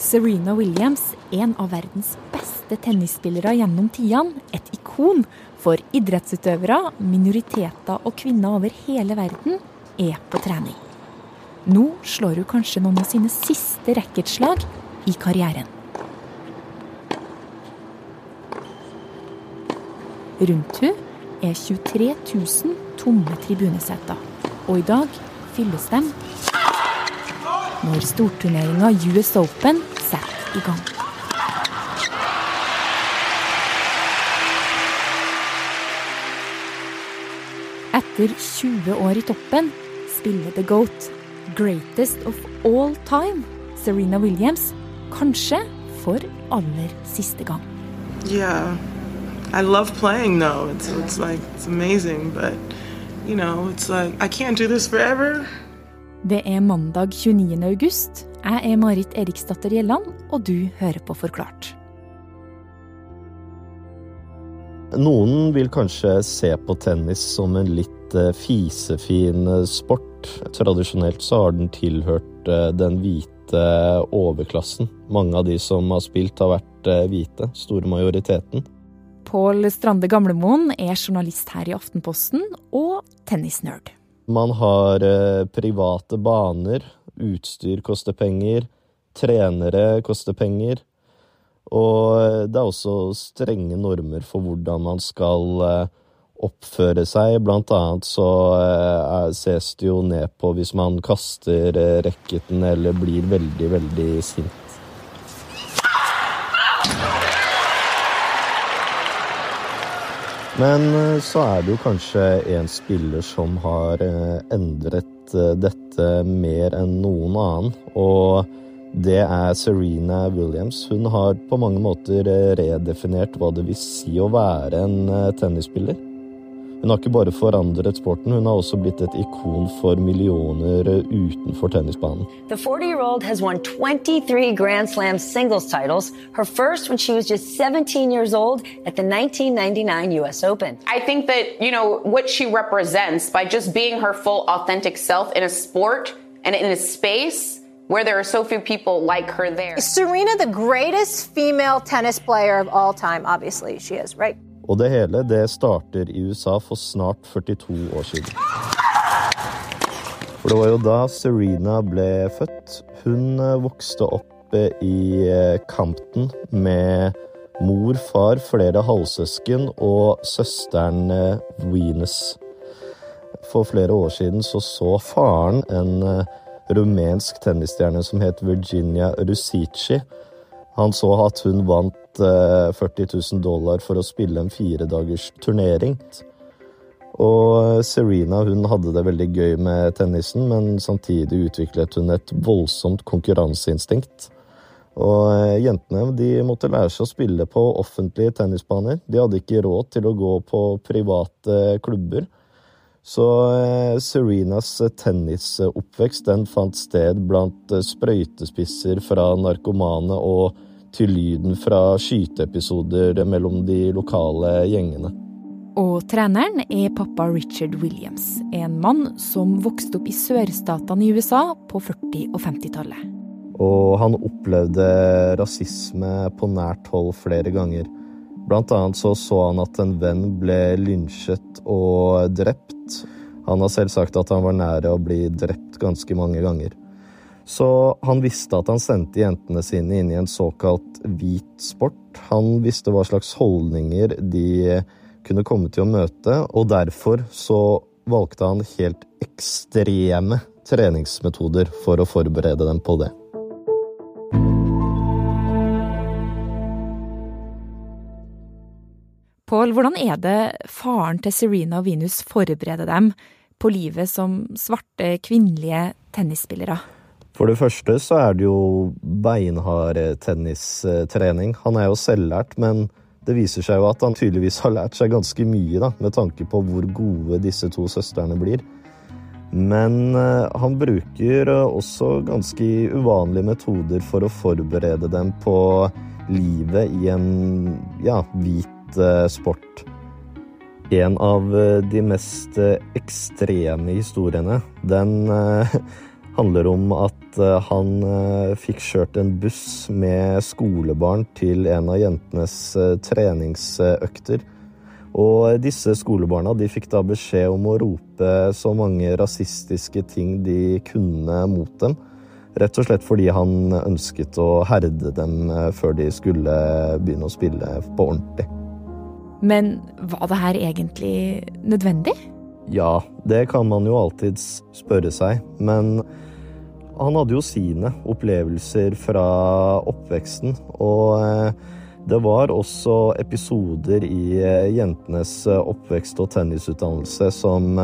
Serena Williams, en av verdens beste tennisspillere gjennom tidene, et ikon for idrettsutøvere, minoriteter og kvinner over hele verden, er på trening. Nå slår hun kanskje noen av sine siste racketslag i karrieren. Rundt hun er 23 000 tomme tribuneseter, og i dag fylles de når storturneringa US Open i gang. Etter 20 år i toppen spiller The Goat, greatest of all time, Serena Williams, kanskje for aller siste gang. Yeah. I love playing though. It's it's like it's amazing, but you know, it's like I can't do this forever. Det er mandag 29. august. Jeg er Marit Eriksdatter Gjelland, og du hører på Forklart. Noen vil kanskje se på tennis som en litt eh, fisefin eh, sport. Tradisjonelt så har den tilhørt eh, den hvite overklassen. Mange av de som har spilt, har vært hvite. Store majoriteten. Pål Strande Gamlemoen er journalist her i Aftenposten og tennisnerd. Man har private baner. Utstyr koster penger. Trenere koster penger. Og det er også strenge normer for hvordan man skal eh, oppføre seg. Blant annet så eh, ses det jo ned på hvis man kaster eh, racketen eller blir veldig, veldig sint. Men så er det jo kanskje en spiller som har endret dette mer enn noen annen. Og det er Serena Williams. Hun har på mange måter eh, redefinert hva det vil si å være en eh, tennisspiller. Hun har ikke bare forandret sporten, hun har også blitt et ikon for millioner utenfor tennisbanen. The 40-year-old has won 23 Grand Slam singles titles, her first when she was just 17 years old at the 1999 US Open. I think that, you know, what she represents by just being her full authentic self in a sport and in a space where there are so few people like her there. Is Serena the greatest female tennis player of all time? Obviously, she is, right? Og det hele det starter i USA for snart 42 år siden. For det var jo da Serena ble født. Hun eh, vokste opp eh, i eh, Campton med mor, far, flere halvsøsken og søsteren Venus. For flere år siden så, så faren en rumensk tennisstjerne som het Virginia Rusici. Han så at hun vant 40 eh, 000 dollar for å spille en firedagers turnering. Og Serena hun hadde det veldig gøy med tennisen, men samtidig utviklet hun et voldsomt konkurranseinstinkt. Og eh, jentene de måtte lære seg å spille på offentlige tennisbaner. De hadde ikke råd til å gå på private klubber. Så eh, Serenas eh, tennisoppvekst den fant sted blant eh, sprøytespisser fra narkomane og til lyden fra skyteepisoder mellom de lokale gjengene. Og treneren er pappa Richard Williams, en mann som vokste opp i sørstatene i USA på 40- og 50-tallet. Og han opplevde rasisme på nært hold flere ganger. Blant annet så, så han at en venn ble lynsjet og drept. Han har selv sagt at han var nære å bli drept ganske mange ganger. Så han visste at han sendte jentene sine inn i en såkalt hvit sport. Han visste hva slags holdninger de kunne komme til å møte, og derfor så valgte han helt ekstreme treningsmetoder for å forberede dem på det. Pål, hvordan er det faren til Serena og Venus forbereder dem på livet som svarte kvinnelige tennisspillere? For det første så er det jo beinhard tennistrening. Han er jo selvlært, men det viser seg jo at han tydeligvis har lært seg ganske mye, da, med tanke på hvor gode disse to søstrene blir. Men uh, han bruker uh, også ganske uvanlige metoder for å forberede dem på livet i en ja, hvit Eh, sport. En av eh, de mest eh, ekstreme historiene, den handler om at eh, han eh, fikk kjørt en buss med skolebarn til en av jentenes eh, treningsøkter. Og disse skolebarna de fikk da beskjed om å rope så mange rasistiske ting de kunne mot dem. Rett og slett fordi han ønsket å herde dem før de skulle begynne å spille på ordentlig. Men var det her egentlig nødvendig? Ja, det kan man jo alltids spørre seg, men han hadde jo sine opplevelser fra oppveksten, og eh, det var også episoder i eh, jentenes eh, oppvekst og tennisutdannelse som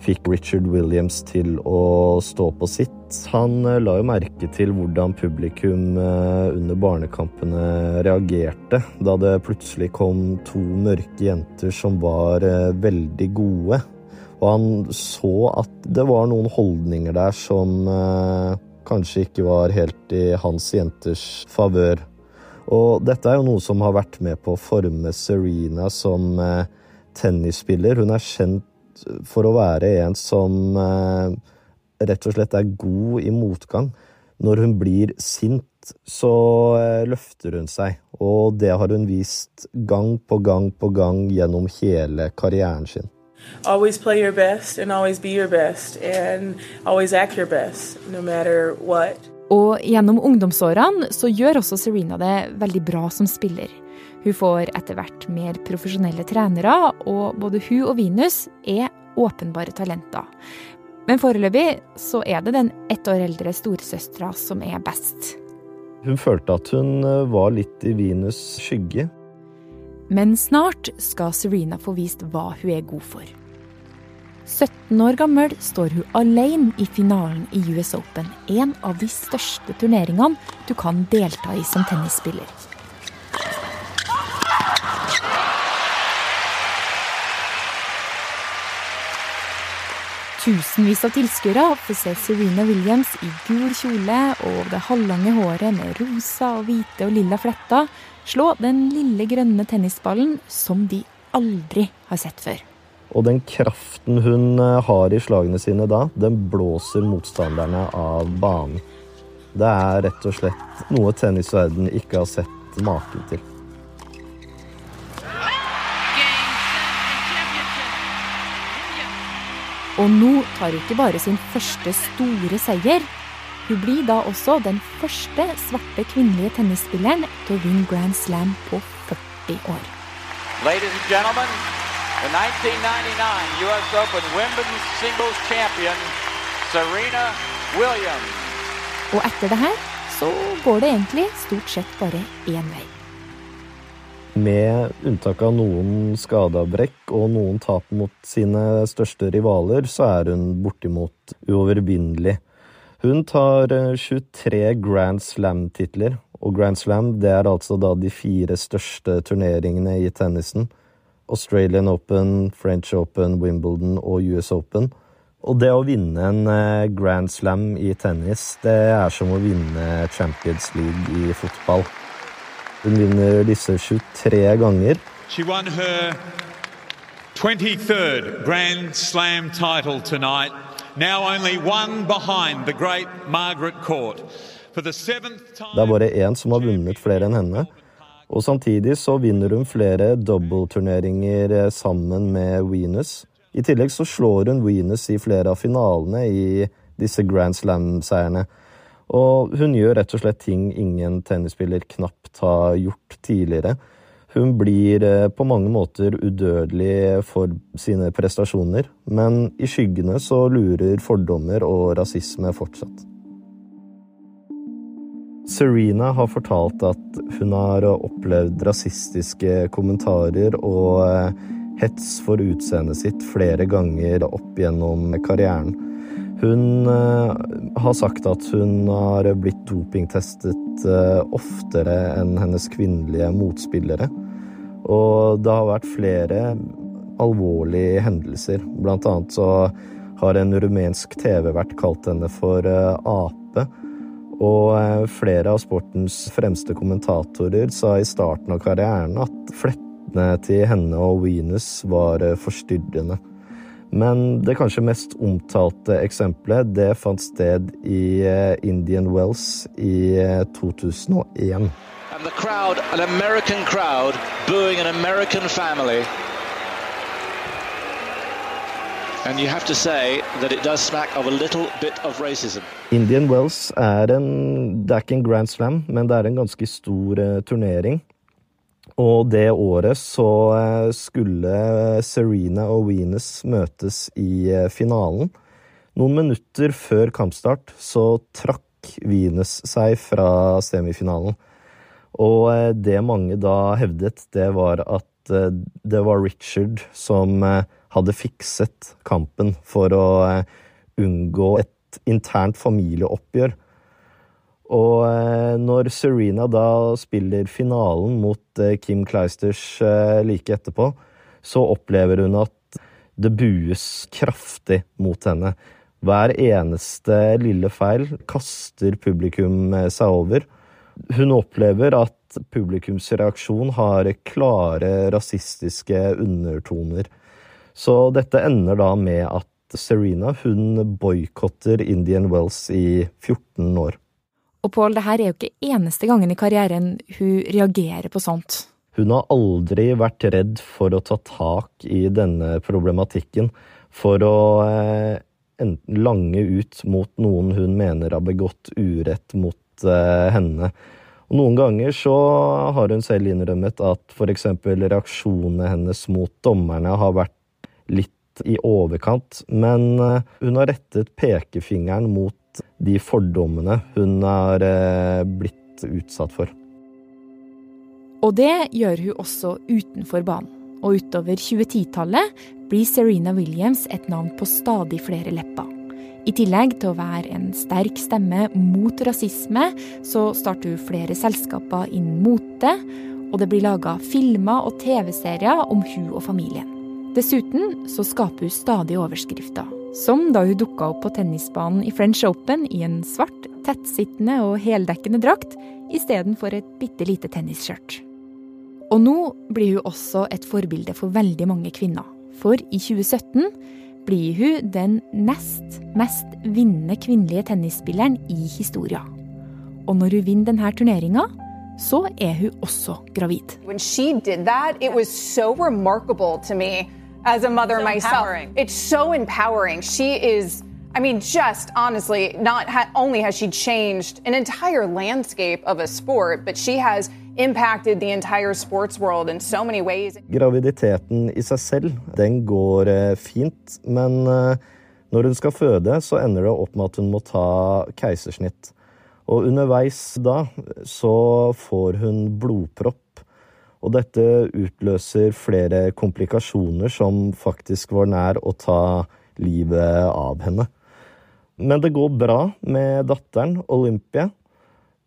fikk Richard Williams til å stå på sitt. Han la jo merke til hvordan publikum under barnekampene reagerte da det plutselig kom to mørke jenter som var veldig gode og han så at det var noen holdninger der som eh, kanskje ikke var helt i hans jenters favør. Og dette er jo noe som har vært med på å forme Serena som eh, tennisspiller. Hun er kjent for å være en som eh, rett og slett er god i motgang. Når hun blir sint, så eh, løfter hun seg, og det har hun vist gang på gang på gang gjennom hele karrieren sin. Always play your best and always be your best and always act your best no matter what. Og gjennom ungdomsårene så gjør også Serena det veldig bra som spiller. Hun får etter hvert mer profesjonelle trenere, og både hun og Venus er åpenbare talenter. Men foreløpig så er det den ett år eldre storesøstera som er best. Hun følte at hun eh, var litt i Venus' skygge. Men snart skal Serena få vist hva hun er god for. 17 år gammel står hun alene i finalen i US Open, en av de største turneringene du kan delta i som tennisspiller. Tusenvis av tilskuere får se Serena Williams i gul kjole og det halvlange håret med rosa og hvite og lilla fletter slå den lille grønne tennisballen som de aldri har sett før. Og den kraften hun eh, har i slagene sine da, den blåser motstanderne av banen. Det er rett og slett noe tennisverden ikke har sett maken til. Og nå tar hun ikke bare sin første store seier. Hun blir da også den første svarte kvinnelige tennisspilleren til å vinne Grand Slam på 40 år. Ladies and gentlemen, the 1999 US Open Women's Singles Champion Serena Williams. Og etter det her så går det egentlig stort sett bare én vei. Med unntak av noen skadeavbrekk og noen tap mot sine største rivaler, så er hun bortimot uovervinnelig. Hun tar 23 eh, Grand Slam-titler, og Grand Slam det er altså da de fire største turneringene i tennisen. Australian Open, French Open, Wimbledon og US Open. Og det å vinne en eh, Grand Slam i tennis, det er som å vinne Champions League i fotball. Hun vinner disse 23 ganger. She won her 23rd Grand Slam title tonight, now only one behind the great Margaret Court. Det er bare én som har vunnet flere enn henne. Og samtidig så vinner hun flere dobbeltturneringer eh, sammen med Venus. I tillegg så slår hun Venus i flere av finalene i disse Grand Slam-seierne. Og hun gjør rett og slett ting ingen tennisspiller knapt har gjort tidligere. Hun blir eh, på mange måter udødelig for sine prestasjoner, men i skyggene så lurer fordommer og rasisme fortsatt. Serena har fortalt at hun har opplevd rasistiske kommentarer og eh, hets for utseendet sitt flere ganger opp gjennom karrieren. Hun uh, har sagt at hun har blitt dopingtestet uh, oftere enn hennes kvinnelige motspillere. Og det har vært flere alvorlige hendelser. Blant annet så har en rumensk TV-vert kalt henne for ape. Og flere av sportens fremste kommentatorer sa i starten av karrieren at flettene til henne og Venus var forstyrrende. Men det kanskje mest omtalte eksempelet det fant sted i eh, Indian Wells i 2001. And the crowd, an American crowd, booing an American family. And you have to say that it does smack of a little bit of racism. Indian Wells er en Det er ikke en Grand Slam, men det er en ganske stor uh, turnering. Og det året så uh, skulle Serena og Venus møtes i uh, finalen. Noen minutter før kampstart så trakk Venus seg fra semifinalen. Og det mange da hevdet, det var at det var Richard som hadde fikset kampen for å unngå et internt familieoppgjør. Og når Serena da spiller finalen mot Kim Kleisters like etterpå, så opplever hun at det bues kraftig mot henne. Hver eneste lille feil kaster publikum seg over. Hun opplever at publikums reaksjon har klare rasistiske undertoner. Så dette ender da med at Serena hun boikotter Indian Wells i 14 år. Og Paul, det her er jo ikke eneste gangen i karrieren hun reagerer på sånt. Hun har aldri vært redd for å ta tak i denne problematikken, for å eh, enten lange ut mot noen hun mener har begått urett mot eh, henne. Og Noen ganger så har hun selv innrømmet at f.eks. reaksjonene hennes mot dommerne har vært litt i overkant, men eh, hun har rettet pekefingeren mot de fordommene hun har eh, blitt utsatt for. Og det gjør hun også utenfor banen. Og utover 2010-tallet blir Serena Williams et navn på stadig flere lepper. I tillegg til å være en sterk stemme mot rasisme, så starter hun flere selskaper innen mote, og det blir laga filmer og TV-serier om hun og familien. Dessuten så skaper hun stadig overskrifter, som da hun dukka opp på tennisbanen i French Open i en svart, tettsittende og heldekkende drakt istedenfor et bitte lite tennisskjørt. Og nå blir hun også et forbilde for veldig mange kvinner. For i 2017 blir hun den nest mest vinnende kvinnelige tennisspilleren i historien. Og når hun vinner denne turneringa, så er hun også gravid. When she did that, it was so remarkable to me as a mother So myself. empowering. It's so empowering. She is, I mean, just honestly, not ha- only has she changed an entire landscape of a sport, but she has impacted the entire sports world in so many ways. Graviditeten i seg selv, den går eh, fint, men eh, når hun skal føde, så ender det opp med at hun må ta keisersnitt. Og underveis da så får hun blodpropp. Og dette utløser flere komplikasjoner som faktisk var nær å ta livet av henne. Men det går bra med datteren, Olympia.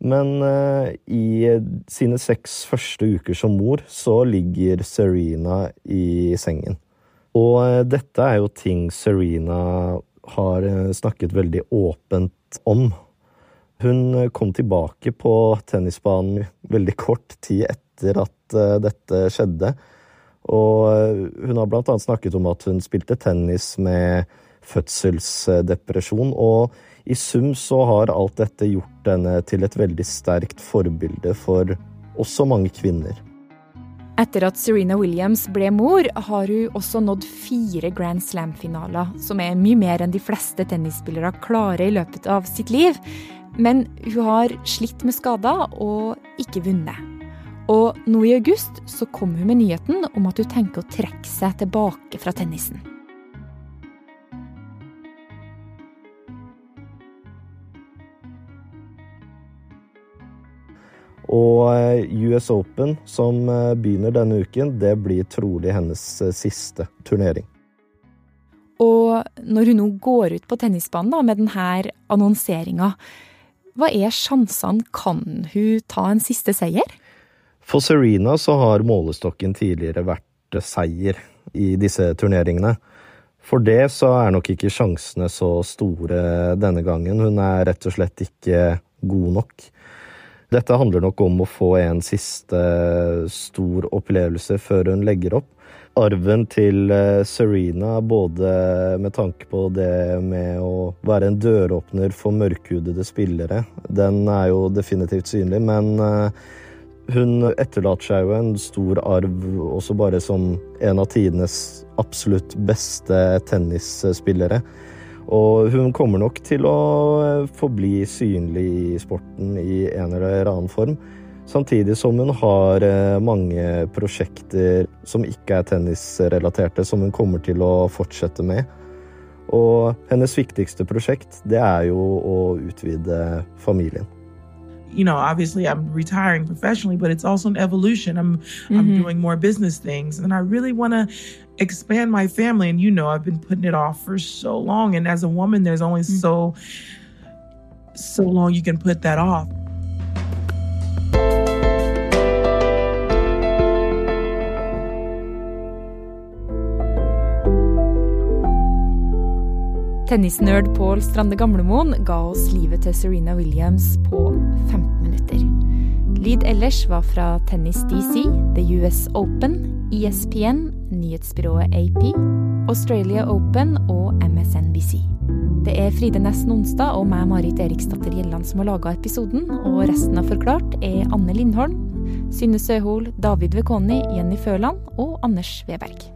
Men eh, i sine seks første uker som mor, så ligger Serena i sengen. Og eh, dette er jo ting Serena har eh, snakket veldig åpent om. Hun kom tilbake på tennisbanen veldig kort tid etter at eh, dette skjedde. Og eh, hun har annet snakket om at hun spilte tennis med fødselsdepresjon. Og i sum så har alt dette gjort henne til et veldig sterkt forbilde for også mange kvinner. Etter at Serena Williams ble mor, har hun også nådd fire Grand Slam-finaler, som er mye mer enn de fleste tennisspillere klarer i løpet av sitt liv. Men hun har slitt med skader og ikke vunnet. Og nå i august så kom hun med nyheten om at hun tenker å trekke seg tilbake fra tennisen. Og eh, US Open, som eh, begynner denne uken, det blir trolig hennes eh, siste turnering. Og når hun nå går ut på tennisbanen da, med denne annonseringa, hva er sjansene? Kan hun ta en siste seier? For Serena så har målestokken tidligere vært seier i disse turneringene. For det så er nok ikke sjansene så store denne gangen. Hun er rett og slett ikke god nok. Dette handler nok om å få en siste stor opplevelse før hun legger opp. arven til eh, Serena, både med tanke på det med å være en døråpner for mørkhudede spillere, den er jo definitivt synlig, men eh, hun etterlater seg jo en stor arv også bare som en av tidenes absolutt beste tennisspillere. Og hun kommer nok til å eh, forbli synlig i sporten i en eller annen form. Samtidig som hun har eh, mange prosjekter som ikke er tennisrelaterte, som hun kommer til å fortsette med. Og hennes viktigste prosjekt, det er jo å utvide familien. You know, obviously I'm retiring professionally, but it's also an evolution. I'm I'm Mhm. doing more business things, and I really want to expand my family. And you know, I've been putting it off for so long. And as a woman, there's only so so long you can put that off. Tennisnerd Pål Strande Gamlemoen ga oss livet til Serena Williams på 15 minutter. Lyd ellers var fra Tennis DC, The US Open, ESPN, nyhetsbyrået AP, Australia Open og MSNBC. Det er Fride Næss Nonstad og meg, Marit Eriksdatter Gjelland, som har laga episoden, og resten av Forklart er Anne Lindholm, Synne Søhol, David Vekoni, Jenny Føland og Anders Weberg.